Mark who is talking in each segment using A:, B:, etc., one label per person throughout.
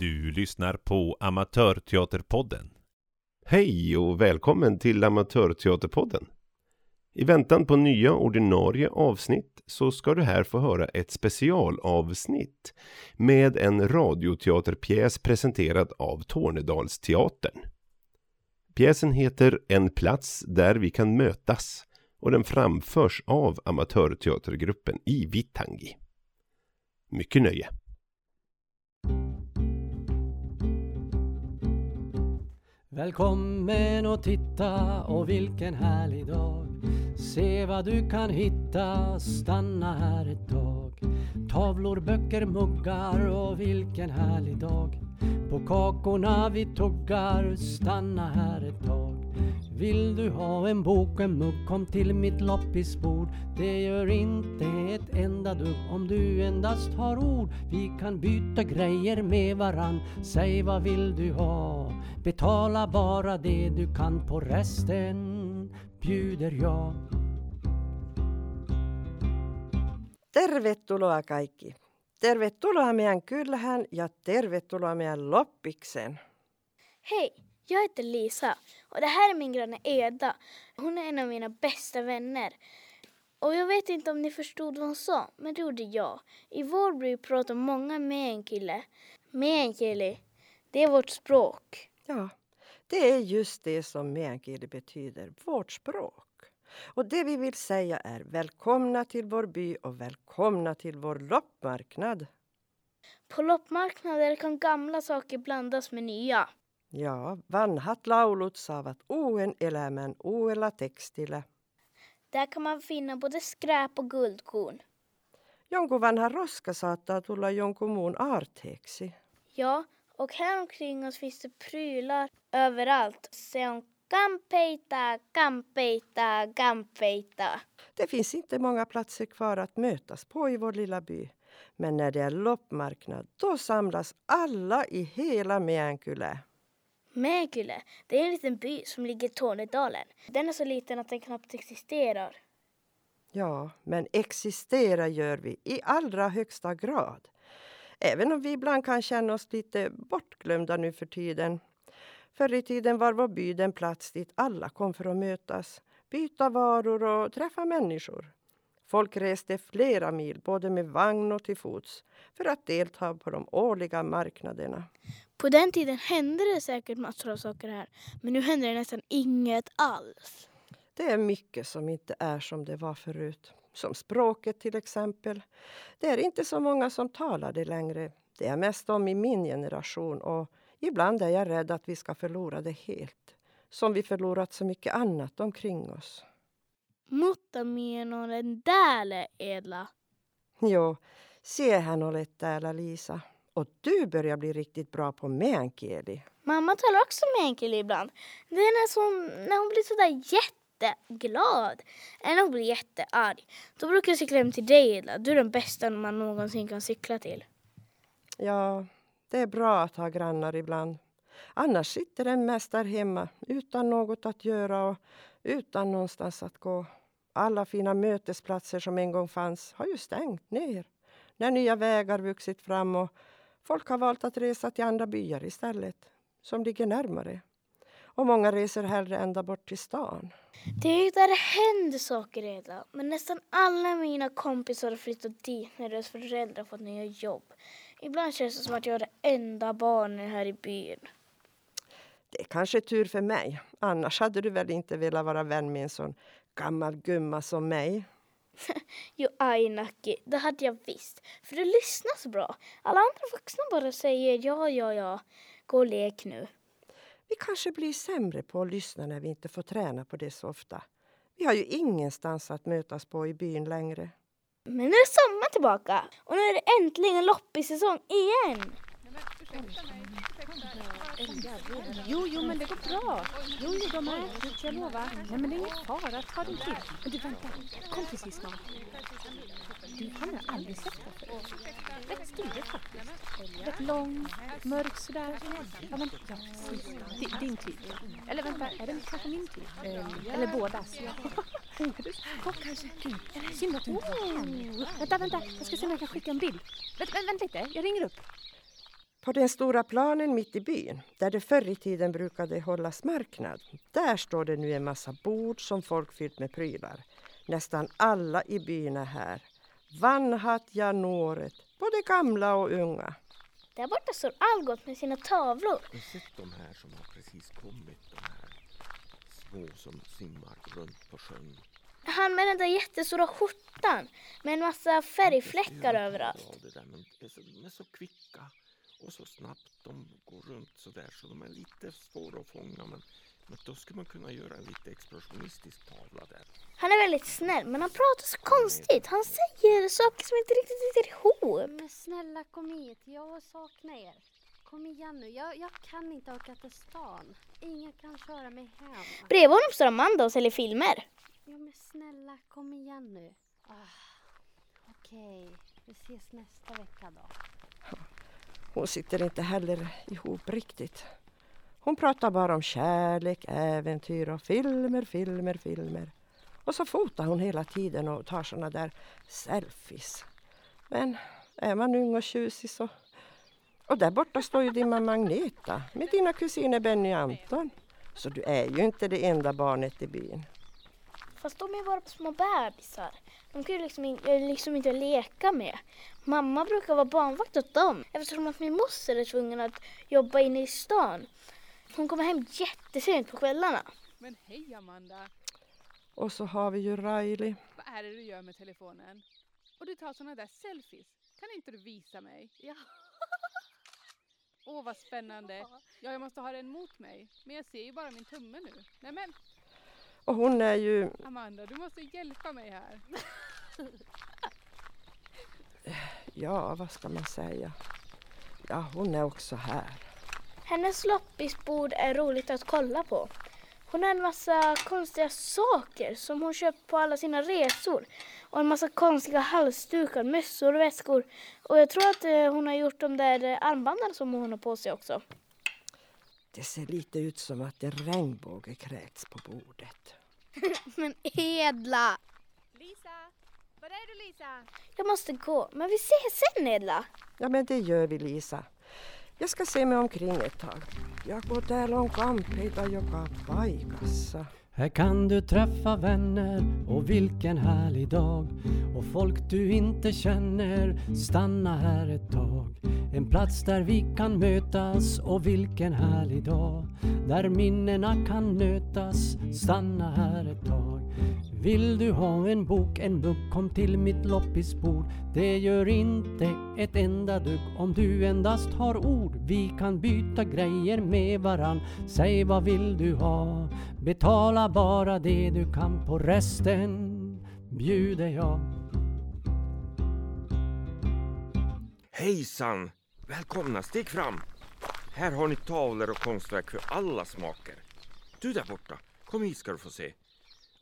A: Du lyssnar på Amatörteaterpodden.
B: Hej och välkommen till Amatörteaterpodden. I väntan på nya ordinarie avsnitt så ska du här få höra ett specialavsnitt med en radioteaterpjäs presenterad av Tornedalsteatern. Pjäsen heter En plats där vi kan mötas och den framförs av amatörteatergruppen i Vittangi. Mycket nöje!
C: Välkommen och titta och vilken härlig dag Se vad du kan hitta, stanna här ett tag. Tavlor, böcker, muggar och vilken härlig dag. På kakorna vi tuggar, stanna här ett tag. Vill du ha en bok, en mugg, kom till mitt loppisbord. Det gör inte ett enda dugg om du endast har ord. Vi kan byta grejer med varann. Säg vad vill du ha? Betala bara det du kan på resten bjuder jag
D: Tervetuloa kaikki. Tervetuloa meidän kylään ja tervetuloa meidän loppiksen.
E: Hej, jag heter Lisa och det här är min granne Eda. Hon är en av mina bästa vänner. Och jag vet inte om ni förstod vad hon sa, men det gjorde jag. I vår by pratar många meänkieli. Meänkieli, det är vårt språk.
D: Ja, det är just det som meänkieli betyder, vårt språk. Och det vi vill säga är välkomna till vår by och välkomna till vår loppmarknad.
E: På loppmarknader kan gamla saker blandas med nya.
D: Ja, vanhat laulut saavat uuden elämän uudella tekstillä.
E: Där kan man finna både skräp och guldkorn.
D: Jonkun vanha roska saattaa tulla jonkun muun aarteeksi.
E: Ja, och här omkring oss finns det prylar överallt. Se on kampeita, kampeita, kampeita.
D: Det finns inte många platser kvar att mötas på i vår lilla by. Men när det är loppmarknad, då samlas alla i hela Meänkulä.
E: Mäkyle, det är en liten by som ligger i Tornedalen. Den är så liten att den knappt existerar.
D: Ja, men existera gör vi i allra högsta grad. Även om vi ibland kan känna oss lite bortglömda nu för tiden. Förr i tiden var vår by den plats dit alla kom för att mötas, byta varor och träffa människor. Folk reste flera mil, både med vagn och till fots, för att delta på de årliga marknaderna.
E: På den tiden hände det säkert massor av saker här, men nu händer det nästan inget alls.
D: Det är mycket som inte är som det var förut. Som språket till exempel. Det är inte så många som talar det längre. Det är mest om i min generation och ibland är jag rädd att vi ska förlora det helt. Som vi förlorat så mycket annat omkring oss.
E: Mutta mienoinen täällä, Edla.
D: Jo, sehän olet täällä Lisa. Och du börjar bli riktigt bra på meänkieli.
E: Mamma talar också meänkieli ibland. Det är när hon, när hon blir sådär jätteglad. Eller när hon blir jättearg. Då brukar jag cykla hem till dig, Edla. Du är den bästa man någonsin kan cykla till.
D: Ja, det är bra att ha grannar ibland. Annars sitter den mest där hemma utan något att göra och utan någonstans att gå. Alla fina mötesplatser som en gång fanns har ju stängt ner när nya vägar vuxit fram och folk har valt att resa till andra byar istället, som ligger närmare. Och många reser hellre ända bort till stan.
E: Det är ju där det händer saker redan. Men nästan alla mina kompisar har flyttat dit när deras föräldrar fått nya jobb. Ibland känns det som att jag är det enda barnet här i byn.
D: Det är kanske tur för mig. Annars hade du väl inte velat vara vän med en sån gammal gumma som mig.
E: Jo, aj Nacki, det hade jag visst. För du lyssnar så bra. Alla andra vuxna bara säger ja, ja, ja. Gå och lek nu.
D: Vi kanske blir sämre på att lyssna när vi inte får träna på det så ofta. Vi har ju ingenstans att mötas på i byn längre.
E: Men nu är sommaren tillbaka och nu är det äntligen loppissäsong igen.
F: Jo, jo, men det går bra. Jo, jo, de är här, jag lovar. Nej, men det är ingen fara. Ta din tid. Men du, vänta. Kom precis snart. Du, har jag aldrig sett här förut. Rätt stilig faktiskt. Rätt lång, mörk sådär. Ja, men, ja, precis. Din typ. Eller vänta, är det kanske min typ? Eller bådas. Ja. Kanske. Synd att du inte var. Vänta, vänta. Jag ska se om jag kan skicka en bild. Vänta, vänta, vänta lite. Jag ringer upp.
D: På den stora planen mitt i byn, där det förr i tiden brukade hållas marknad, där står det nu en massa bord som folk fyllt med prylar. Nästan alla i byn är här. Vanhat januaret, både gamla och unga.
E: Där borta står Algot med sina tavlor.
G: Har du sett de här som har precis kommit? De här små som simmar runt på sjön.
E: Han med den där jättestora skjortan med en massa färgfläckar överallt.
G: Ja, det där, men det är så, de är så kvicka och så snabbt. De går runt så där så de är lite svåra att fånga. Men, men då skulle man kunna göra en lite expressionistisk tavla där.
E: Han är väldigt snäll men han pratar så konstigt. Han säger saker som inte riktigt sitter ihop.
F: Men snälla kom hit, jag saknar er. Kom igen nu, jag, jag kan inte åka till stan. Ingen kan köra mig hem.
E: Bredvid honom står Amanda och säljer filmer.
F: Ja men snälla kom igen nu. Ah, Okej, vi ses nästa vecka då.
D: Hon sitter inte heller ihop riktigt. Hon pratar bara om kärlek, äventyr och filmer, filmer, filmer. Och så fotar hon hela tiden och tar såna där selfies. Men är man ung och tjusig så... Och där borta står ju din mamma Agneta med dina kusiner Benny och Anton. Så du är ju inte det enda barnet i byn.
E: Fast de är bara små bebisar. De kan ju liksom, eh, liksom inte leka med. Mamma brukar vara barnvakt åt dem eftersom att min moster är tvungen att jobba inne i stan. Hon kommer hem jättesent på kvällarna.
H: Men hej Amanda!
D: Och så har vi ju Riley.
H: Vad är det du gör med telefonen? Och du tar såna där selfies. Kan inte du visa mig?
F: Ja.
H: Åh vad spännande! Ja, jag måste ha den mot mig. Men jag ser ju bara min tumme nu. Nej men
D: Och hon är ju...
H: Amanda, du måste hjälpa mig här.
D: Ja, vad ska man säga? Ja, hon är också här.
E: Hennes loppisbord är roligt att kolla på. Hon har en massa konstiga saker som hon köpt på alla sina resor. Och en massa konstiga halsdukar, mössor och väskor. Och jag tror att eh, hon har gjort de där eh, armbanden som hon har på sig också.
D: Det ser lite ut som att det regnbågekräkts på bordet.
F: Men Edla!
H: Lisa! Var är du Lisa?
E: Jag måste gå, men vi ses sen Edla.
D: Ja, men det gör vi, Lisa. Jag ska se mig omkring ett tag. Jag går täällä on kampeita joka paikassa.
C: Här kan du träffa vänner och vilken härlig dag och folk du inte känner, stanna här ett tag. En plats där vi kan mötas och vilken härlig dag. Där minnena kan nötas, stanna här ett tag. Vill du ha en bok, en bok, kom till mitt loppisbord. Det gör inte ett enda dugg om du endast har ord. Vi kan byta grejer med varann. Säg vad vill du ha? Betala bara det du kan, på resten bjuder jag.
G: Hejsan! Välkomna, stig fram! Här har ni tavlor och konstverk för alla smaker. Du där borta, kom hit ska du få se.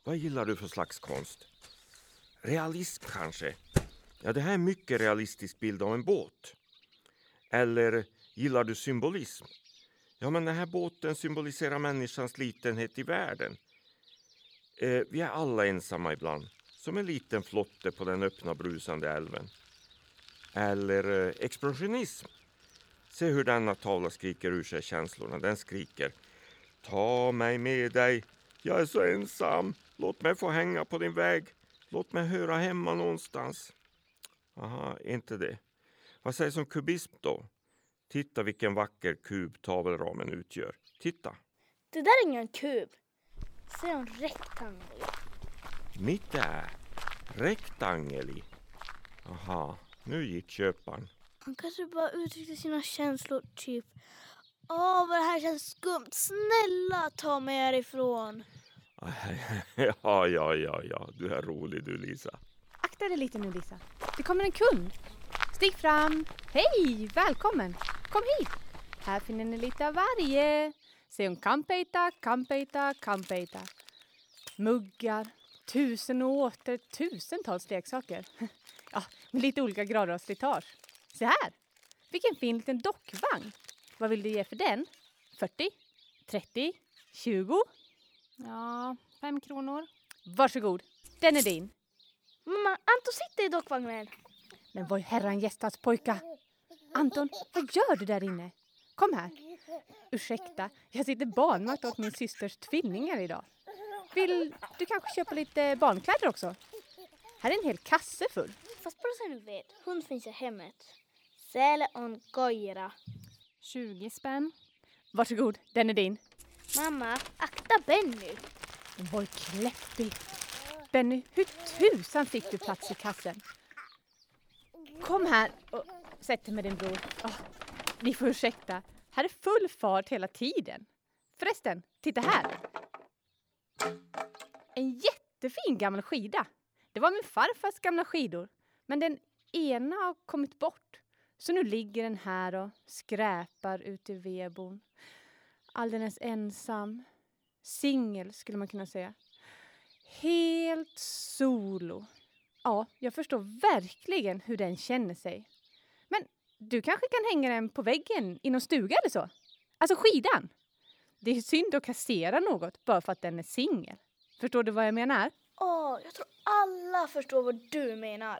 G: Vad gillar du för slags konst? Realism kanske? Ja, det här är en mycket realistisk bild av en båt. Eller gillar du symbolism? Ja, men den här båten symboliserar människans litenhet i världen. Eh, vi är alla ensamma ibland, som en liten flotte på den öppna brusande älven. Eller eh, expressionism. Se hur denna tavla skriker ur sig känslorna. Den skriker Ta mig med dig. Jag är så ensam. Låt mig få hänga på din väg. Låt mig höra hemma någonstans. Aha, inte det. Vad sägs om kubism då? Titta vilken vacker kub tavelramen utgör. Titta!
E: Det där är ingen kub. Se en rektangel.
G: Mitt där. Rektangel i. Aha, nu gick köparen.
E: Han kanske bara uttryckte sina känslor typ Åh vad det här känns skumt. Snälla ta mig härifrån.
G: Ja, ja, ja, ja. Du är rolig du Lisa.
F: Akta dig lite nu Lisa. Det kommer en kund. Stig fram. Hej, välkommen. Kom hit. Här finner ni lite av varje. Se om kampeita, kampeita, kampeita. Muggar, tusen och åter tusentals leksaker. Ja, med lite olika grader av slitage. Se här! Vilken fin liten dockvagn. Vad vill du ge för den? 40? 30? 20?
I: Ja, fem kronor.
F: Varsågod, den är din.
E: Mamma, Anton sitter i dockvagnen.
F: Men vad herran gästas pojka? Anton, vad gör du där inne? Kom här. Ursäkta, jag sitter barnvakt åt min systers tvillingar idag. Vill du kanske köpa lite barnkläder också? Här är en hel kasse full.
E: Fast bara så ni vet, hon finns i hemmet. Säle on koira.
I: 20 spänn.
F: Varsågod, den är din.
E: Mamma, akta Benny.
F: Men vad kläppig. Benny, hur tusan fick du plats i kassen? Kom här och sätt dig med din bror. Åh, ni får ursäkta. Här är full fart hela tiden. Förresten, titta här. En jättefin gammal skida. Det var min farfars gamla skidor. Men den ena har kommit bort. Så nu ligger den här och skräpar ute i vedboden. Alldeles ensam. Singel skulle man kunna säga. Helt solo. Ja, jag förstår verkligen hur den känner sig. Men du kanske kan hänga den på väggen i någon stuga eller så? Alltså skidan. Det är synd att kassera något bara för att den är singel. Förstår du vad jag menar?
E: Åh, jag tror alla förstår vad du menar.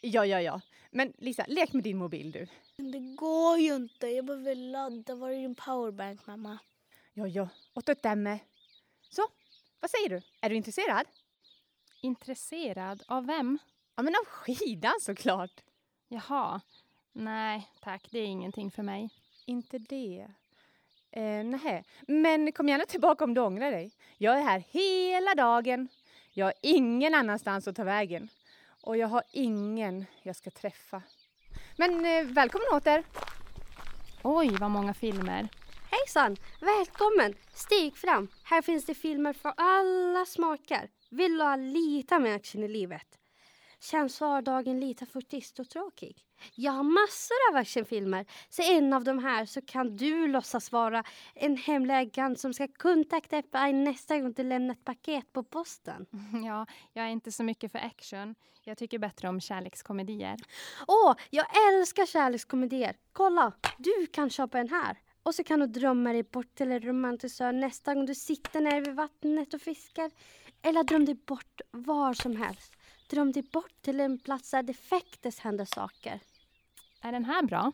F: Ja, ja, ja. Men Lisa, lek med din mobil du.
E: Men det går ju inte. Jag behöver ladda. Var är din powerbank, mamma?
F: Ja, ja. Och det med. Så, vad säger du? Är du intresserad?
I: Intresserad av vem?
F: Ja, men av skidan såklart.
I: Jaha. Nej, tack. Det är ingenting för mig.
F: Inte det. Eh, nej. Men kom gärna tillbaka om du ångrar dig. Jag är här hela dagen. Jag har ingen annanstans att ta vägen. Och jag har ingen jag ska träffa. Men eh, välkommen åter.
I: Oj, vad många filmer.
J: Hejsan! Välkommen! Stig fram. Här finns det filmer för alla smaker. Vill du ha lite mer action i livet? Känns vardagen lite för trist och tråkig? Jag har massor av actionfilmer. Så en av de här så kan du låtsas vara en hemlig agent som ska kontakta dig nästa gång du lämnar ett paket på posten.
I: Ja, jag är inte så mycket för action. Jag tycker bättre om kärlekskomedier.
J: Åh, jag älskar kärlekskomedier. Kolla, du kan köpa en här. Och så kan du drömma dig bort till en romantisk ö nästa gång du sitter nere vid vattnet och fiskar. Eller dröm dig bort var som helst. Dröm dig bort till en plats där det faktiskt händer saker.
I: Är den här bra?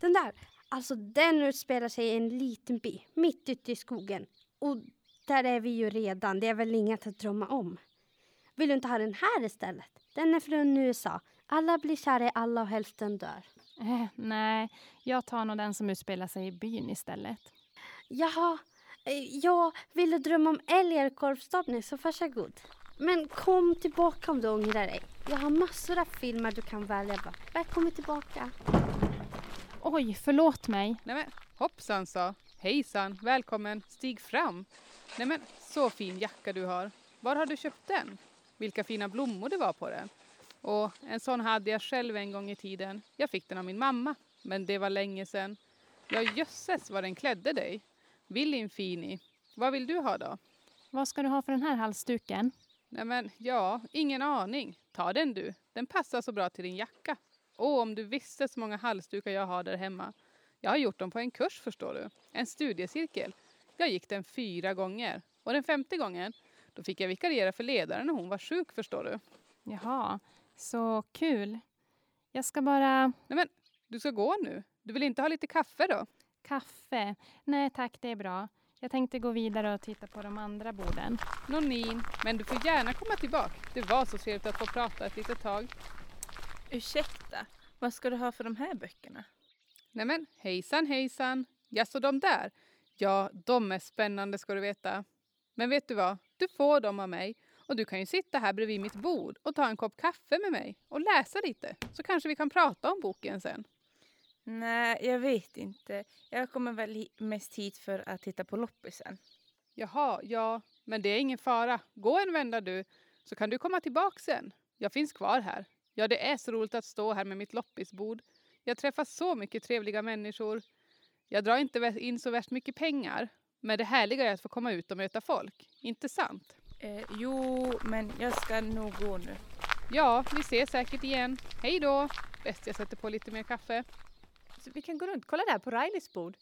J: Den där, alltså den utspelar sig i en liten by mitt ute i skogen. Och där är vi ju redan, det är väl inget att drömma om. Vill du inte ha den här istället? Den är från USA. Alla blir kära i alla och hälften dör.
I: Eh, nej, jag tar nog den som utspelar sig i byn istället.
J: Jaha, eh, ja, vill du drömma om älg eller korvstoppning så varsågod. Men kom tillbaka om du ångrar dig. Jag har massor av filmer du kan välja på. Välkommen tillbaka.
I: Oj, förlåt mig.
H: Nej men hoppsan sa. Hejsan, välkommen, stig fram. Nej men så fin jacka du har. Var har du köpt den? Vilka fina blommor det var på den. Och en sån hade jag själv en gång i tiden. Jag fick den av min mamma, men det var länge sedan. Ja jösses vad den klädde dig. Willin Fini. Vad vill du ha då?
I: Vad ska du ha för den här halsduken?
H: Nej men ja, ingen aning. Ta den du. Den passar så bra till din jacka. Och om du visste så många halsdukar jag har där hemma. Jag har gjort dem på en kurs förstår du. En studiecirkel. Jag gick den fyra gånger. Och den femte gången, då fick jag vikariera för ledaren när hon var sjuk förstår du.
I: Jaha, så kul. Jag ska bara...
H: Nej men, du ska gå nu. Du vill inte ha lite kaffe då?
I: Kaffe? Nej tack, det är bra. Jag tänkte gå vidare och titta på de andra borden.
H: Nonin, men du får gärna komma tillbaka. Det var så trevligt att få prata ett litet tag.
K: Ursäkta, vad ska du ha för de här böckerna?
H: Nej men, hejsan hejsan. Jaså de där? Ja, de är spännande ska du veta. Men vet du vad? Du får dem av mig. Och du kan ju sitta här bredvid mitt bord och ta en kopp kaffe med mig och läsa lite. Så kanske vi kan prata om boken sen.
K: Nej, jag vet inte. Jag kommer väl mest hit för att titta på loppisen.
H: Jaha, ja, men det är ingen fara. Gå en vända du, så kan du komma tillbaka sen. Jag finns kvar här. Ja, det är så roligt att stå här med mitt loppisbord. Jag träffar så mycket trevliga människor. Jag drar inte in så värst mycket pengar. Men det härliga är att få komma ut och möta folk. Inte sant?
K: Eh, jo, men jag ska nog gå nu.
H: Ja, vi ses säkert igen. Hej då! Bäst jag sätter på lite mer kaffe.
F: Vi kan gå runt. Kolla där på Rileys bord.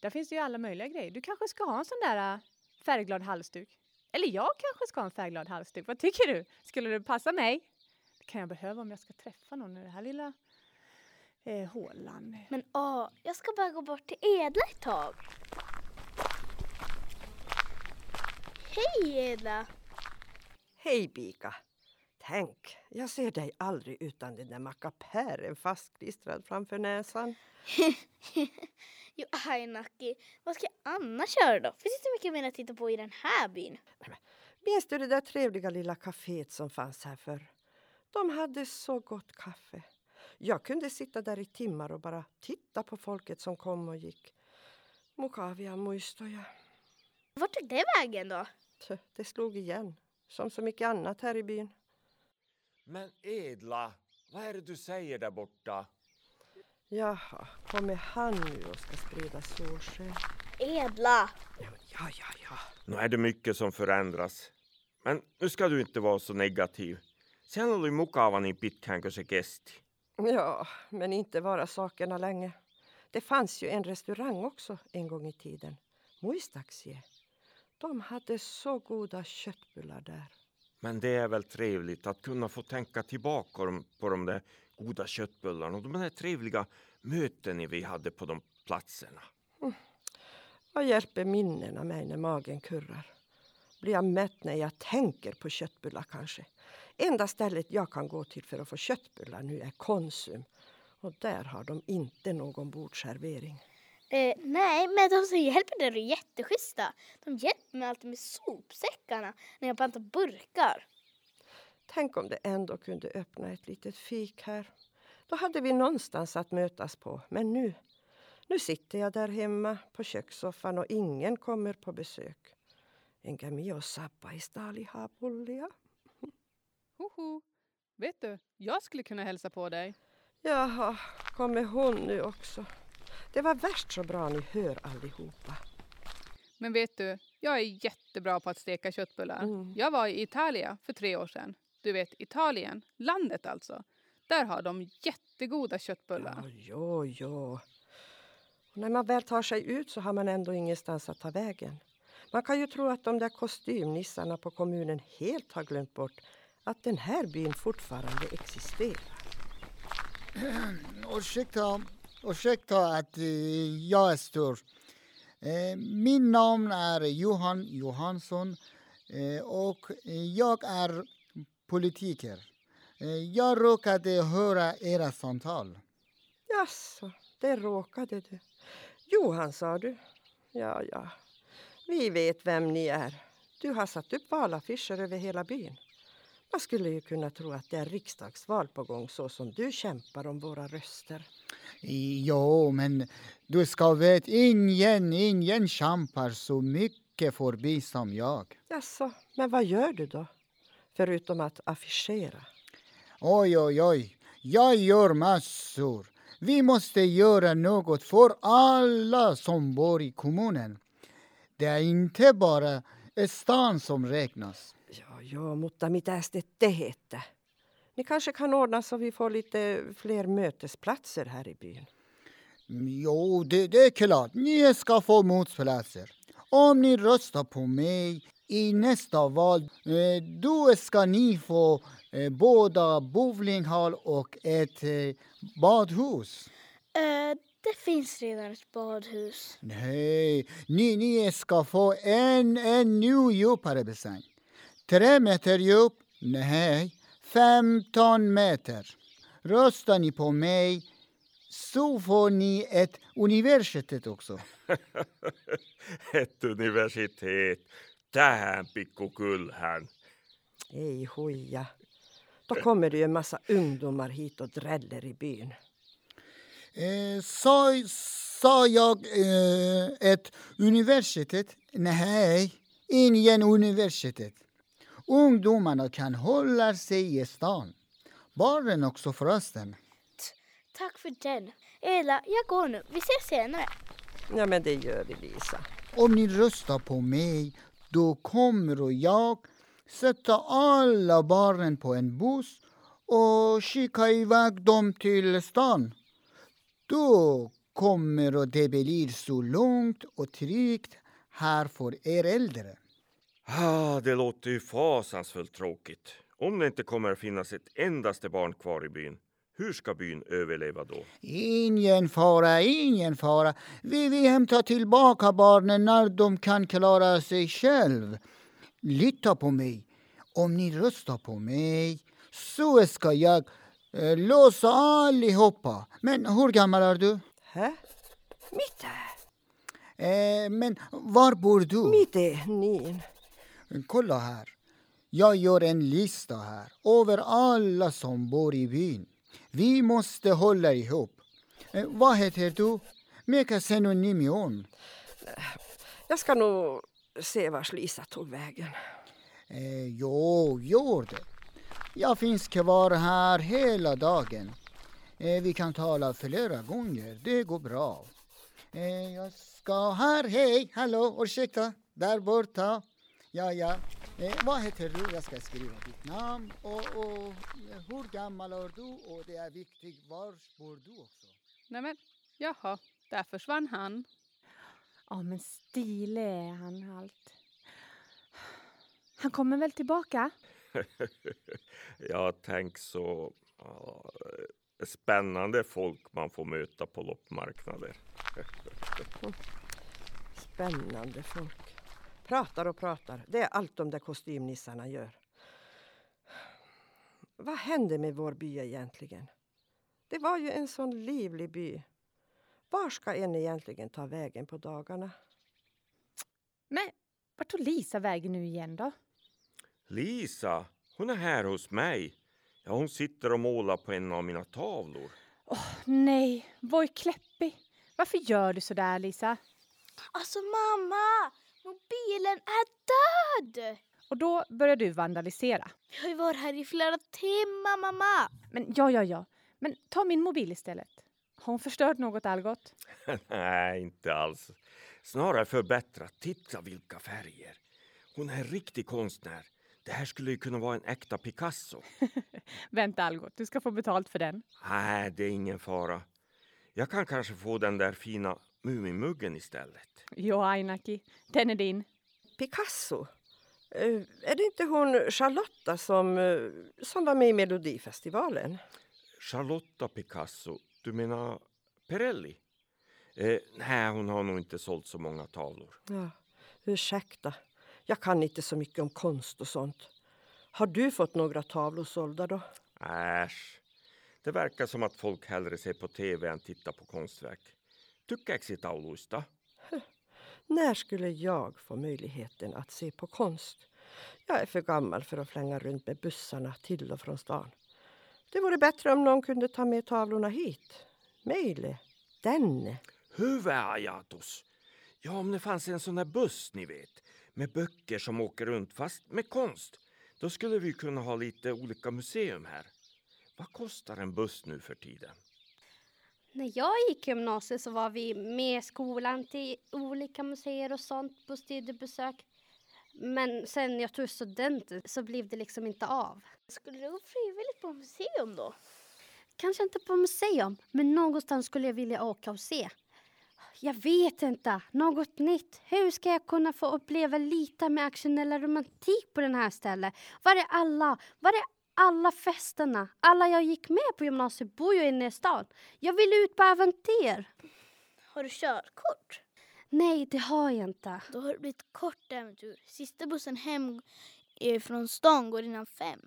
F: Där finns det ju alla möjliga grejer. Du kanske ska ha en sån där äh, färgglad halsduk. Eller jag kanske ska ha en färgglad halsduk. Vad tycker du? Skulle det passa mig? Det kan jag behöva om jag ska träffa någon i det här lilla eh, hålan.
E: Men åh, jag ska bara gå bort till Edla ett tag. Hej Edla!
D: Hej Bika! Tänk, jag ser dig aldrig utan den där mackapären fastklistrad framför näsan.
E: Jo, aj Nacki, vad ska jag annars göra då? Finns det inte mycket mer att titta på i den här byn?
D: Minns du det där trevliga lilla kaféet som fanns här förr? De hade så gott kaffe. Jag kunde sitta där i timmar och bara titta på folket som kom och gick. Mukavia muistoja.
E: Vart tog det vägen då?
D: Det slog igen, som så mycket annat här i byn.
G: Men Edla, vad är det du säger där borta?
D: Jaha, kommer han nu och ska sprida solsken?
E: Edla!
D: Ja, ja, ja.
G: Nu är det mycket som förändras. Men nu ska du inte vara så negativ. Sen oli mukava niin pitkään kuin se kesti.
D: Ja, men inte vara sakerna länge. Det fanns ju en restaurang också en gång i tiden. Muistaakseni. De hade så goda köttbullar där.
G: Men det är väl trevligt att kunna få tänka tillbaka på de där goda köttbullarna och de där trevliga mötena vi hade på de platserna. Mm.
D: Vad hjälper minnena mig när magen kurrar? Blir jag mätt när jag tänker på köttbullar kanske? Enda stället jag kan gå till för att få köttbullar nu är Konsum. Och där har de inte någon bordsservering.
E: Eh, nej, men de som hjälper där är jätteschyssta. De hjälper mig alltid med sopsäckarna när jag pantar burkar.
D: Tänk om det ändå kunde öppna ett litet fik här. Då hade vi någonstans att mötas på. Men nu, nu sitter jag där hemma på kökssoffan och ingen kommer på besök. Enkä mio sappaistali hapullia.
H: Hoho! Vet du, jag skulle kunna hälsa på dig.
D: Jaha, kommer hon nu också? Det var värst så bra ni hör allihopa.
H: Men vet du, jag är jättebra på att steka köttbullar.
D: Mm.
H: Jag var i Italien för tre år sedan. Du vet Italien, landet alltså. Där har de jättegoda köttbullar.
D: Ja, jo. Och när man väl tar sig ut så har man ändå ingenstans att ta vägen. Man kan ju tro att de där kostymnissarna på kommunen helt har glömt bort att den här byn fortfarande existerar.
L: Ursäkta, ursäkta att eh, jag är stor. Eh, Min namn är Johan Johansson eh, och jag är politiker. Jag råkade höra era samtal.
D: Jaså, det råkade du. Johan sa du. Ja, ja. Vi vet vem ni är. Du har satt upp valaffischer över hela byn. Man skulle ju kunna tro att det är riksdagsval på gång så som du kämpar om våra röster.
L: Jo, men du ska veta, ingen, ingen kämpar så mycket för bi som jag.
D: Jaså, men vad gör du då? Förutom att affischera.
L: Oj, oj, oj. Jag gör massor. Vi måste göra något för alla som bor i kommunen. Det är inte bara stan som räknas.
D: Ja, ja, mutta mitä te teette? Ni kanske kan ordna så vi får lite fler mötesplatser här i byn.
L: Jo, det, det är klart. Ni ska få motplatser. Om ni röstar på mig i nästa val, eh, då ska ni få eh, både bowlinghall och ett eh, badhus.
E: Eh, det finns redan ett badhus.
L: Nej, ni, ni ska få en ännu djupare bassäng. Tre meter djup? Nej, 15 meter. Röstar ni på mig så får ni ett universitet också.
G: Ett universitet. Tähän pikkukylhän.
D: Ei huija. Då kommer det ju en massa ungdomar hit och dräller i byn.
L: Eh, sa, sa jag eh, ett universitet? Nej, ingen universitet. Ungdomarna kan hålla sig i stan. Barnen också förresten.
E: Tack för den. Ela, jag går nu. Vi ses senare.
D: Ja, men det gör vi, Lisa.
L: Om ni röstar på mig, då kommer jag sätta alla barnen på en buss och skicka iväg dem till stan. Då kommer det bli så lugnt och tryggt här för er äldre.
G: Ah, det låter ju fasansfullt tråkigt. Om det inte kommer att finnas ett endaste barn kvar i byn, hur ska byn överleva då?
L: Ingen fara, ingen fara. Vi, vi hämtar tillbaka barnen när de kan klara sig själv. Lita på mig. Om ni röstar på mig så ska jag eh, låsa allihopa. Men hur gammal är du?
D: Hä? Mitt
L: Eh, men var bor du?
D: Mitt är nin.
L: Kolla här. Jag gör en lista här över alla som bor i byn. Vi måste hålla ihop. Eh, vad heter du? Meka synonymion.
D: Jag ska nog se vars Lisa tog vägen.
L: Eh, jo, gör det. Jag finns kvar här hela dagen. Eh, vi kan tala flera gånger, det går bra. Eh, jag ska här, hej, hallå, ursäkta, där borta. Ja, ja. Eh, vad heter du? Jag ska skriva ditt namn och, och eh, hur gammal är du? Och det är viktigt, var bor du också?
H: Nej men, jaha, där försvann han.
F: Ja, men stilig är han allt. Han kommer väl tillbaka?
G: ja, tänk så ja, spännande folk man får möta på loppmarknader.
D: Spännande folk. Pratar och pratar. Det är allt de där kostymnissarna gör. Vad hände med vår by egentligen? Det var ju en sån livlig by. Var ska en egentligen ta vägen på dagarna?
F: Men vart tog Lisa vägen nu igen då?
G: Lisa, hon är här hos mig. Ja, hon sitter och målar på en av mina tavlor.
F: Nej, Voi Kleppi. Varför gör du så där Lisa?
E: Alltså mamma, mobilen är död!
F: Och då börjar du vandalisera.
E: Jag har ju varit här i flera timmar mamma.
F: Men ja, ja, ja. Men ta min mobil istället. Har hon förstört något Algot?
G: Nej, inte alls. Snarare förbättrat. Titta vilka färger. Hon är en riktig konstnär. Det här skulle ju kunna vara en äkta Picasso.
F: Vänta Algot, du ska få betalt för den.
G: Nej, det är ingen fara. Jag kan kanske få den där fina Mumimuggen istället.
F: Jo, Ainaki, den är din.
D: Picasso? Eh, är det inte hon Charlotta som, eh, som var med i Melodifestivalen?
G: Charlotta Picasso, du menar Perelli? Eh, nej, hon har nog inte sålt så många tavlor.
D: Ja, ursäkta. Jag kan inte så mycket om konst och sånt. Har du fått några tavlor sålda då?
G: Äsch. Det verkar som att folk hellre ser på tv än tittar på konstverk. Tykkääkö tauluista?
D: När skulle jag få möjligheten att se på konst? Jag är för gammal för att flänga runt med bussarna till och från stan. Det vore bättre om någon kunde ta med tavlorna hit. Meile, denne.
G: Hyvä ajatus. Ja, om det fanns en sån där buss, ni vet, med böcker som åker runt fast med konst. Då skulle vi kunna ha lite olika museum här. Vad kostar en buss nu för tiden?
J: När jag gick i gymnasiet så var vi med skolan till olika museer och sånt på studiebesök. Men sen jag tog studenten så blev det liksom inte av.
E: Skulle du gå frivilligt på museum då?
J: Kanske inte på museum, men någonstans skulle jag vilja åka och se. Jag vet inte. Något nytt. Hur ska jag kunna få uppleva lite med action eller romantik på den här stället? Var är alla? Var är alla festerna? Alla jag gick med på gymnasiet bor ju inne i stan. Jag vill ut på äventyr.
E: Har du körkort?
J: Nej, det har jag inte.
E: Då har det blivit kort äventyr. Sista bussen hem från stan går innan fem.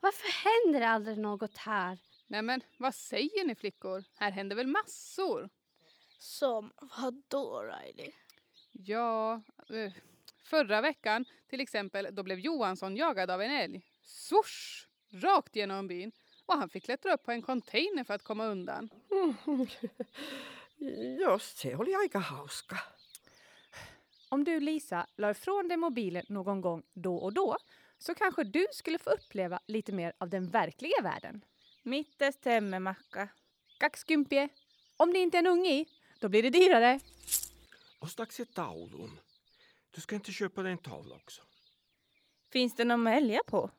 J: Varför händer det aldrig något här?
H: Nej men vad säger ni flickor? Här händer väl massor?
E: Som vad då Riley?
H: Ja, eh, förra veckan till exempel, då blev Johansson jagad av en älg. Swoosh! Rakt genom byn. Och han fick klättra upp på en container för att komma undan.
D: Just se, oli aika hauska.
F: Om du Lisa la ifrån dig mobilen någon gång då och då så kanske du skulle få uppleva lite mer av den verkliga världen.
K: Mitte stämmer Macka.
F: Kakskympie. Om det inte är en unge i, Då blir det dyrare.
G: Och strax ett taulun. Du ska inte köpa dig en tavla också?
K: Finns det någon med älgar på?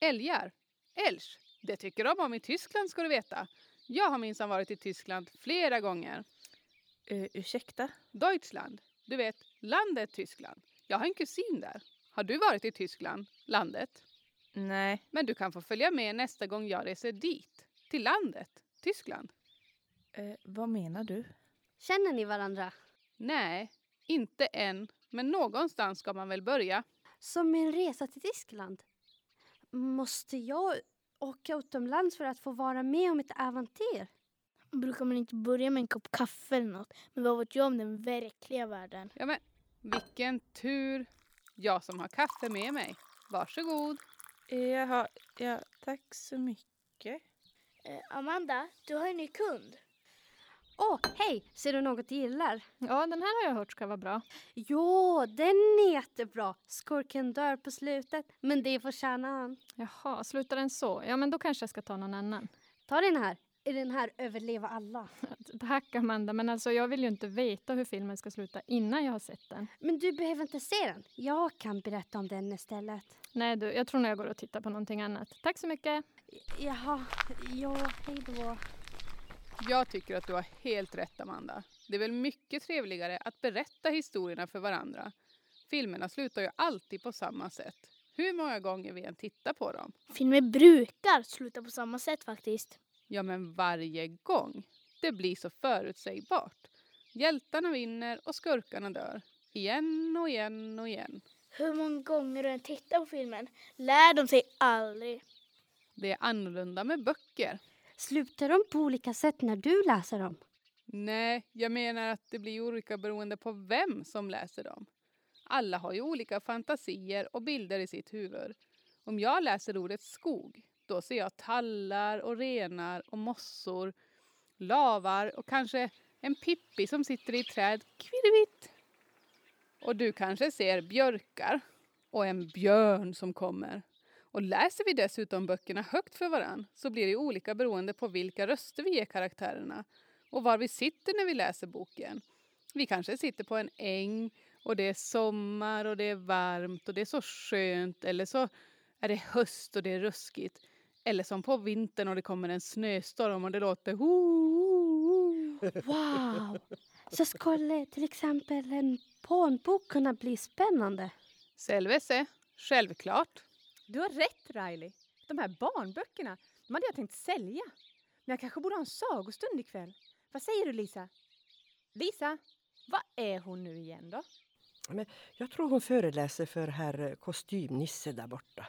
H: Älgar? Elsch? Det tycker de om i Tyskland ska du veta. Jag har minsann varit i Tyskland flera gånger.
K: Uh, ursäkta?
H: Deutschland. Du vet, landet Tyskland. Jag har en kusin där. Har du varit i Tyskland, landet?
K: Nej.
H: Men du kan få följa med nästa gång jag reser dit. Till landet, Tyskland.
K: Uh, vad menar du?
J: Känner ni varandra?
H: Nej, inte än. Men någonstans ska man väl börja.
J: Som en resa till Tyskland. Måste jag åka utomlands för att få vara med om ett äventyr?
E: Brukar man inte börja med en kopp kaffe eller något? Men vad vet jag om den verkliga världen?
H: Ja men, vilken tur. Jag som har kaffe med mig. Varsågod.
K: Jaha, ja, tack så mycket.
E: Eh, Amanda, du har en ny kund.
J: Åh, oh, hej! Ser du något du gillar?
I: Ja, den här har jag hört ska vara bra.
J: Jo, den är jättebra. Skurken dör på slutet, men det förtjänar han.
I: Jaha, slutar den så? Ja, men då kanske jag ska ta någon annan.
J: Ta den här. Är den här överleva alla?
I: Tack Amanda, men alltså jag vill ju inte veta hur filmen ska sluta innan jag har sett den.
J: Men du behöver inte se den. Jag kan berätta om den istället.
I: Nej du, jag tror nog jag går och tittar på någonting annat. Tack så mycket.
J: Jaha, ja, hej då.
H: Jag tycker att du har helt rätt Amanda. Det är väl mycket trevligare att berätta historierna för varandra. Filmerna slutar ju alltid på samma sätt. Hur många gånger vi än tittar på dem.
E: Filmer brukar sluta på samma sätt faktiskt.
H: Ja, men varje gång. Det blir så förutsägbart. Hjältarna vinner och skurkarna dör. Igen och igen och igen.
E: Hur många gånger du än tittar på filmen lär de sig aldrig.
H: Det är annorlunda med böcker.
J: Slutar de på olika sätt när du läser dem?
H: Nej, jag menar att det blir olika beroende på vem som läser dem. Alla har ju olika fantasier och bilder i sitt huvud. Om jag läser ordet skog, då ser jag tallar och renar och mossor, lavar och kanske en Pippi som sitter i träd, kvirrvitt. Och du kanske ser björkar och en björn som kommer. Och läser vi dessutom böckerna högt för varann så blir det olika beroende på vilka röster vi ger karaktärerna och var vi sitter när vi läser boken. Vi kanske sitter på en äng och det är sommar och det är varmt och det är så skönt eller så är det höst och det är ruskigt. Eller som på vintern och det kommer en snöstorm och det låter
J: Wow! Så skulle till exempel en barnbok kunna bli spännande?
H: Selvese, självklart.
F: Du har rätt Riley. De här barnböckerna, de hade jag tänkt sälja. Men jag kanske borde ha en sagostund ikväll. Vad säger du Lisa? Lisa, vad är hon nu igen då?
D: Men jag tror hon föreläser för herr kostymnisse där borta.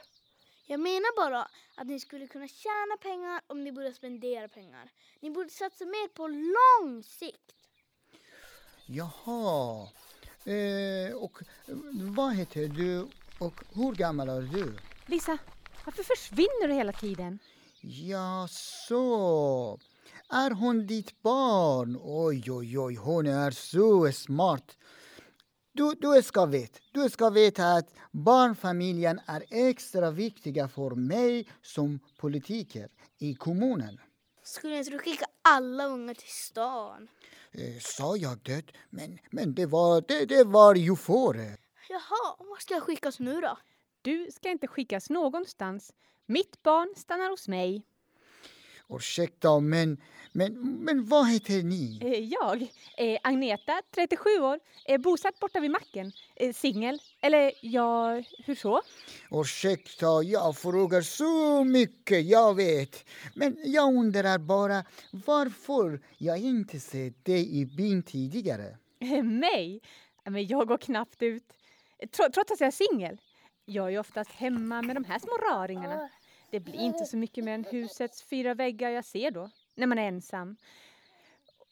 E: Jag menar bara att ni skulle kunna tjäna pengar om ni borde spendera pengar. Ni borde satsa mer på lång sikt.
L: Jaha. Eh, och vad heter du och hur gammal är du?
F: Lisa, varför försvinner du hela tiden?
L: Ja, så. Är hon ditt barn? Oj, oj, oj, hon är så smart. Du, du ska veta, du ska veta att barnfamiljen är extra viktiga för mig som politiker i kommunen.
E: Skulle inte du skicka alla unga till stan?
L: Eh, sa jag det? Men, men det, var, det, det var ju före.
E: Jaha, var ska jag skickas nu då?
F: Du ska inte skickas någonstans. Mitt barn stannar hos mig.
L: Ursäkta, men, men, men vad heter ni?
F: Eh, jag? Eh, Agneta, 37 år, är bosatt borta vid macken. Eh, Singel. Eller ja, hur så?
L: Ursäkta, jag frågar så mycket, jag vet. Men jag undrar bara varför jag inte sett dig i byn tidigare.
F: Eh, mig? Men jag går knappt ut. Trots att jag är singel. Jag är ju oftast hemma med de här små raringarna. Det blir inte så mycket mer än husets fyra väggar jag ser då, när man är ensam.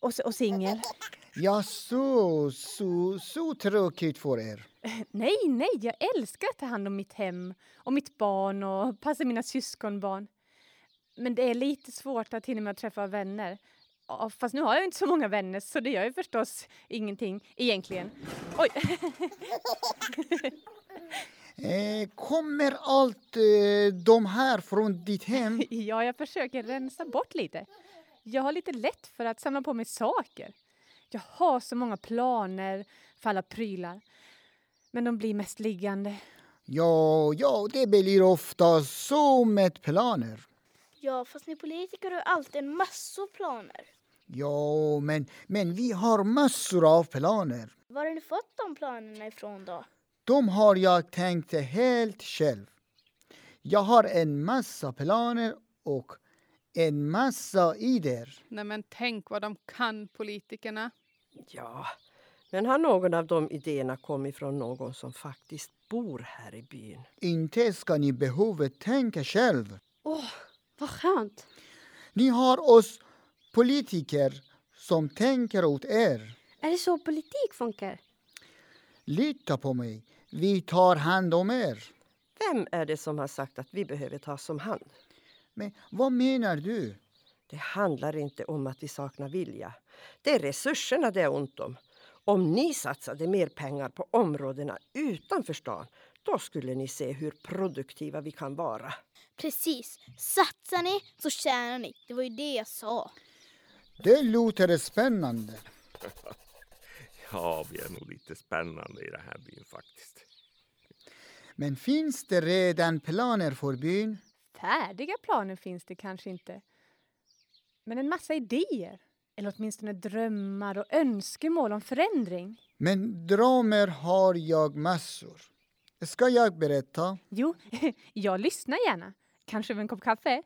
F: Och, och singel.
L: Ja, så, så, så tråkigt för er.
F: Nej, nej, jag älskar att ta hand om mitt hem och mitt barn och passa mina syskonbarn. Men det är lite svårt att hinna med att träffa vänner. Fast nu har jag inte så många vänner så det gör ju förstås ingenting egentligen. Oj!
L: Eh, kommer allt eh, de här från ditt hem?
F: ja, jag försöker rensa bort lite. Jag har lite lätt för att samla på mig saker. Jag har så många planer för alla prylar. Men de blir mest liggande.
L: Ja, ja, det blir ofta så med planer.
E: Ja, fast ni politiker har alltid en massor planer.
L: Ja, men, men vi har massor av planer.
E: Var har ni fått de planerna ifrån då?
L: De har jag tänkt helt själv. Jag har en massa planer och en massa idéer.
H: Nej men tänk vad de kan, politikerna.
D: Ja, men har någon av de idéerna kommit från någon som faktiskt bor här i byn?
L: Inte ska ni behöva tänka själv.
J: Åh, vad skönt.
L: Ni har oss politiker som tänker åt er.
J: Är det så politik funkar?
L: Lita på mig. Vi tar hand om er.
D: Vem är det som har sagt att vi behöver tas om hand?
L: Men vad menar du?
D: Det handlar inte om att vi saknar vilja. Det är resurserna det är ont om. Om ni satsade mer pengar på områdena utanför stan, då skulle ni se hur produktiva vi kan vara.
E: Precis. Satsar ni så tjänar ni. Det var ju det jag sa.
L: Det låter spännande.
G: Ja, vi är nog lite spännande i den här byn faktiskt.
L: Men finns det redan planer för byn?
F: Färdiga planer finns det kanske inte. Men en massa idéer. Eller åtminstone drömmar och önskemål om förändring.
L: Men drömmar har jag massor. Ska jag berätta?
F: Jo, jag lyssnar gärna. Kanske över en kopp kaffe.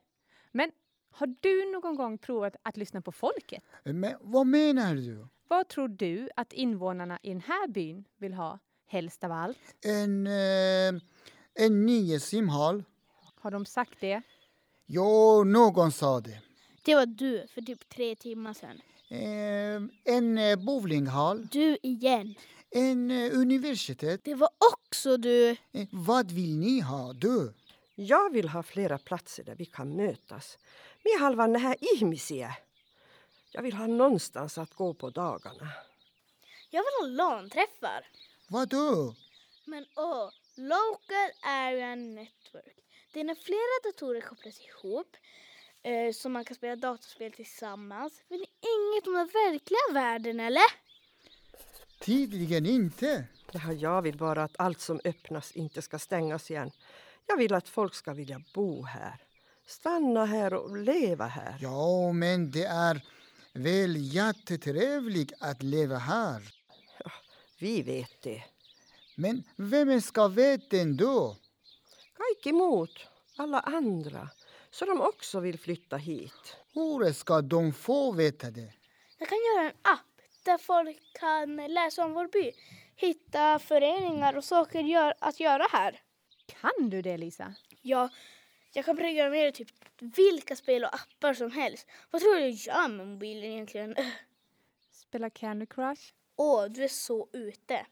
F: Men har du någon gång provat att lyssna på folket?
L: Men vad menar du?
F: Vad tror du att invånarna i den här byn vill ha helst av allt?
L: En, eh, en ny simhall.
F: Har de sagt det?
L: Jo, någon sa det.
E: Det var du för typ tre timmar sedan.
L: Eh, en eh, bowlinghall.
E: Du igen.
L: En eh, universitet.
E: Det var också du.
L: Eh, vad vill ni ha, du?
D: Jag vill ha flera platser där vi kan mötas. Med halvan här ihmisiä. Jag vill ha någonstans att gå på dagarna.
E: Jag vill ha LAN-träffar.
L: Vadå?
E: Men åh, Local Area Network. Det är när flera datorer kopplas ihop eh, så man kan spela datorspel tillsammans. Vet ni inget om den verkliga världen eller?
L: Tydligen inte.
D: Ja, jag vill bara att allt som öppnas inte ska stängas igen. Jag vill att folk ska vilja bo här. Stanna här och leva här.
L: Ja, men det är väl jättetrevligt att leva här.
D: Ja, vi vet det.
L: Men vem ska veta ändå?
D: Kaikki muut, alla andra, så de också vill flytta hit.
L: Hur ska de få veta det?
E: Jag kan göra en app där folk kan läsa om vår by, hitta föreningar och saker gör, att göra här.
F: Kan du det, Lisa?
E: Ja, jag kan programmera typ vilka spel och appar som helst. Vad tror du jag gör med mobilen egentligen?
F: Spela Candy Crush?
E: Åh, du är så ute.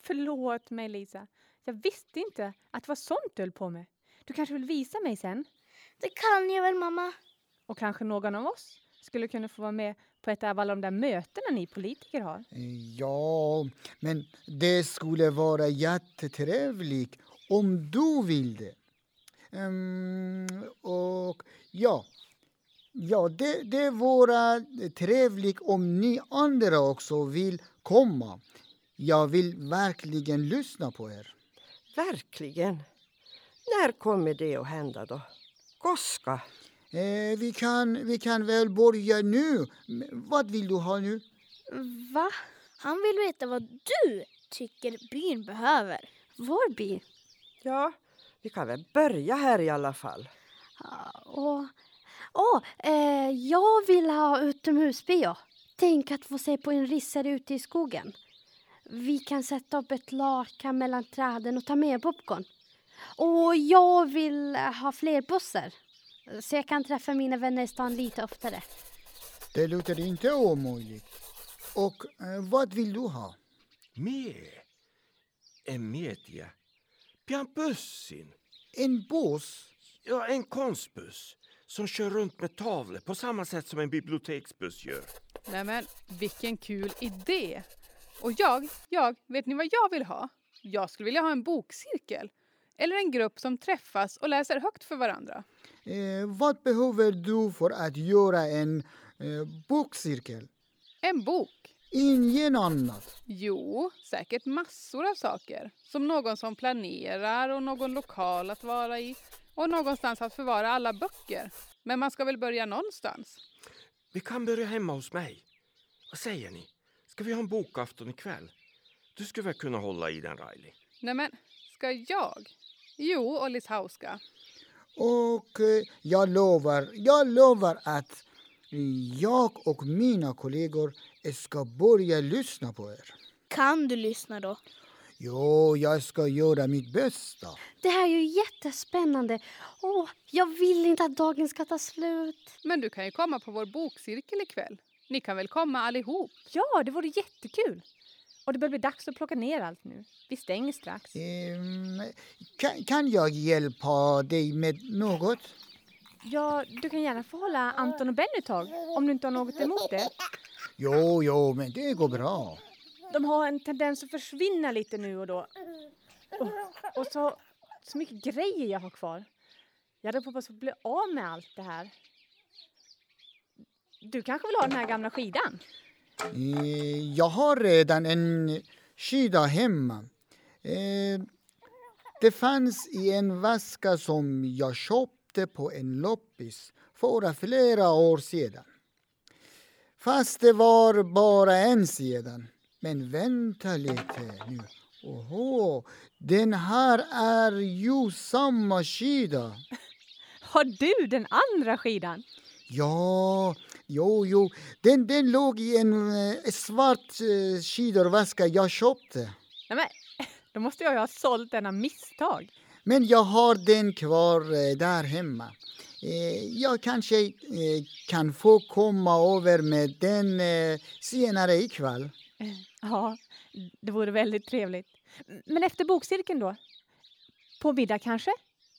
F: Förlåt mig, Lisa. Jag visste inte att det var sånt du höll på med. Du kanske vill visa mig sen?
E: Det kan jag väl, mamma?
F: Och kanske någon av oss skulle kunna få vara med på ett av alla de där mötena ni politiker har.
L: Ja, men det skulle vara jättetrevligt om du vill det. Um, och ja, ja det, det vore trevligt om ni andra också vill komma. Jag vill verkligen lyssna på er.
D: Verkligen? När kommer det att hända då? Koska?
L: Eh, vi, kan, vi kan väl börja nu. Vad vill du ha nu?
E: Va? Han vill veta vad du tycker byn behöver.
J: Vår by?
D: Ja, vi kan väl börja här i alla fall.
J: Åh, åh, eh, jag vill ha utomhusbio. Tänk att få se på en rissare ute i skogen. Vi kan sätta upp ett lakan mellan träden och ta med popcorn. Och jag vill ha fler bussar. Så jag kan träffa mina vänner i stan lite oftare.
L: Det låter inte omöjligt. Och eh, vad vill du ha?
G: Med? En media? Pian bussin?
L: En buss?
G: Ja, en konstbuss som kör runt med tavlor på samma sätt som en biblioteksbuss gör.
H: Nej men vilken kul idé! Och jag, jag, vet ni vad jag vill ha? Jag skulle vilja ha en bokcirkel. Eller en grupp som träffas och läser högt för varandra.
L: Eh, vad behöver du för att göra en eh, bokcirkel?
H: En bok.
L: Ingen annat.
H: Jo, säkert massor av saker. Som någon som planerar och någon lokal att vara i och någonstans att förvara alla böcker. Men man ska väl börja någonstans?
G: Vi kan börja hemma hos mig. Vad säger ni? Ska vi ha en bokafton ikväll? Du skulle väl kunna hålla i den, Riley?
H: Nej men, ska jag? Jo, och Liz Howe ska.
L: Och eh, jag lovar, jag lovar att jag och mina kollegor ska börja lyssna på er.
E: Kan du lyssna då?
L: Jo, jag ska göra mitt bästa.
J: Det här är ju jättespännande. Åh, jag vill inte att dagen ska ta slut.
H: Men du kan ju komma på vår bokcirkel ikväll. Ni kan väl komma allihop?
F: Ja, det vore jättekul. Och det börjar bli dags att plocka ner allt nu. Vi stänger strax.
L: Ehm, kan, kan jag hjälpa dig med något?
F: Ja, du kan gärna få hålla Anton och Benny ett tag. Om du inte har något emot det.
L: Jo, jo, men det går bra.
F: De har en tendens att försvinna lite nu och då. Och, och så, så mycket grejer jag har kvar. Jag hade hoppats att bli av med allt det här. Du kanske vill ha den här gamla skidan?
L: Eh, Jag har redan en skida hemma. Eh, Det fanns i en väska som jag köpte på en loppis för flera år sedan. Fast det var bara en sedan. Men vänta lite nu. Oho, den här är ju samma skida.
F: Har du den andra skidan?
L: Ja, jo, jo. Den, den låg i en eh, svart eh, skidorväska jag köpte.
F: Nej, men, då måste jag ju ha sålt den av misstag.
L: Men jag har den kvar eh, där hemma. Eh, jag kanske eh, kan få komma över med den senare ikväll.
F: Ja, det vore väldigt trevligt. Men efter bokcirkeln då? På middag kanske?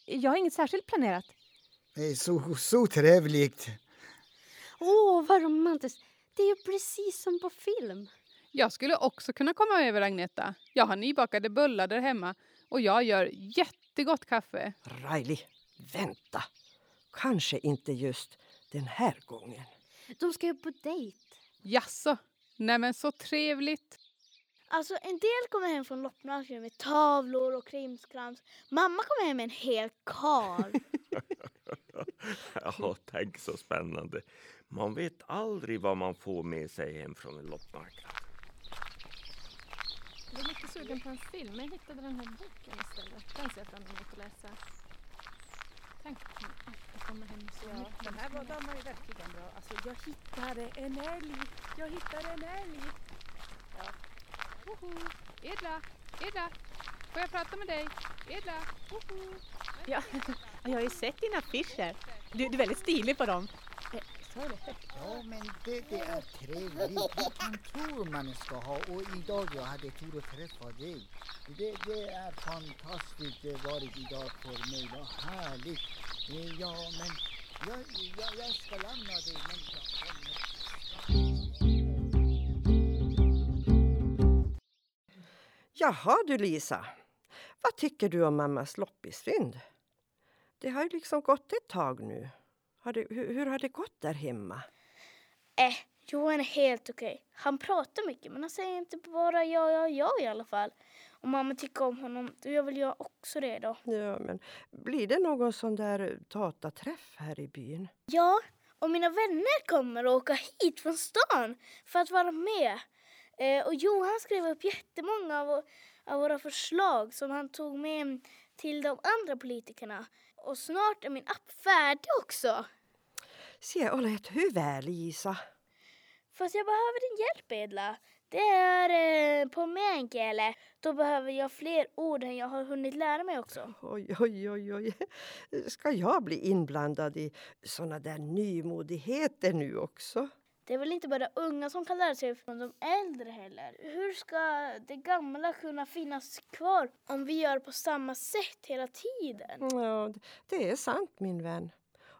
F: Jag har inget särskilt planerat.
L: Eh, Så, så trevligt.
J: Åh, vad romantiskt. Det är ju precis som på film.
H: Jag skulle också kunna komma över Agneta. Jag har nybakade bullar där hemma och jag gör jättegott kaffe.
D: Riley, vänta. Kanske inte just den här gången.
J: De ska ju på dejt.
H: Jaså? Nej men så trevligt.
E: Alltså en del kommer hem från loppmarknaden med tavlor och krimskrams. Mamma kommer hem med en hel karl.
G: Ja, tänk så spännande. Man vet aldrig vad man får med sig hem från en loppmarknad.
I: Jag sugen på en film, men jag hittade den här boken istället. Den ser jag fram emot att läsa. Tänk att man alltid kommer hem så
K: Ja, den här var, den var ju verkligen bra. Alltså, jag hittade en älg. Jag hittade en älg. Ja.
H: Woho! Edla! Edla! Får jag prata med dig? Edla! Woho!
F: Ja, jag har ju sett dina affischer. Du, du är väldigt stilig på dem. Eh, det?
L: Ja, men det, det är trevligt. Vilken tur man ska ha. Och idag jag hade tur att träffa dig. Det, det är fantastiskt det varit idag för mig. Vad härligt. Eh, ja, men jag, jag, jag ska lämna dig. Men jag kommer.
D: Jaha du Lisa, vad tycker du om mammas loppisfynd? Det har ju liksom gått ett tag nu. Har det, hur, hur har det gått där hemma?
E: äh, Johan är helt okej. Han pratar mycket men han säger inte bara ja, ja, ja i alla fall. Om mamma tycker om honom då gör väl jag också det då.
D: Ja, men blir det någon sån där dataträff här i byn?
E: Ja, och mina vänner kommer och åka hit från stan för att vara med. Eh, och Johan skrev upp jättemånga av, av våra förslag som han tog med till de andra politikerna. Och snart är min app färdig också.
D: Se, olet hyvää Liisa.
E: Fast jag behöver din hjälp Edla. Det är eh, på meänkieli. Då behöver jag fler ord än jag har hunnit lära mig också.
D: Oj, oj, oj, oj. Ska jag bli inblandad i såna där nymodigheter nu också?
E: Det är väl inte bara unga som kan lära sig från de äldre heller. Hur ska det gamla kunna finnas kvar om vi gör på samma sätt hela tiden?
D: Ja, det är sant min vän.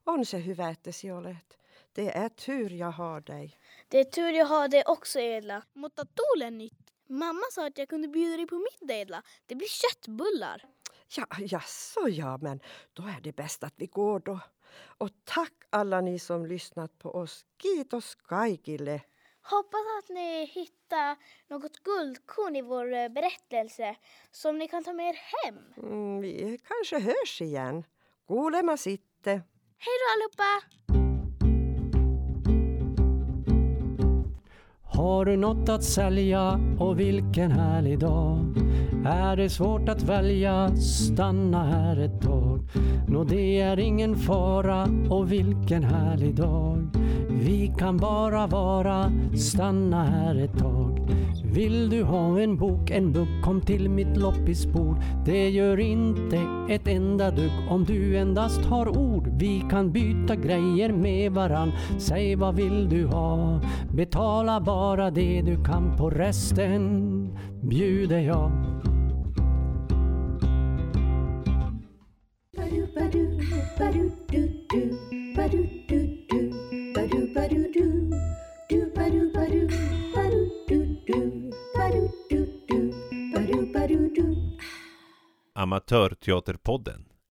D: On se hyvä, että sinä olet. Det är tur jag har dig.
E: Det är tur jag har det också Edla. Mutta tuulen nyt. Mamma sa att jag kunde bjuda dig på middag Edla. Det blir köttbullar.
D: Ja, jaså, ja, men då är det bäst att vi går då. Och tack alla ni som lyssnat på oss. Kiitos kaikille.
E: Hoppas att ni hittar något guldkorn i vår eh, berättelse som ni kan ta med er hem.
D: Mm, vi kanske hörs igen. Kuulema sitten.
E: Hej då allihopa!
C: Har du något att sälja och vilken härlig dag? Är det svårt att välja, stanna här ett tag. Nå det är ingen fara och vilken härlig dag. Vi kan bara vara, stanna här ett tag. Vill du ha en bok, en bok, kom till mitt loppisbord. Det gör inte ett enda dugg om du endast har ord. Vi kan byta grejer med varann. Säg vad vill du ha? Betala bara det du kan. På resten bjuder jag.
M: Ba-do-ba-do, ba-do-do-do, do.
A: Amatörteaterpodden.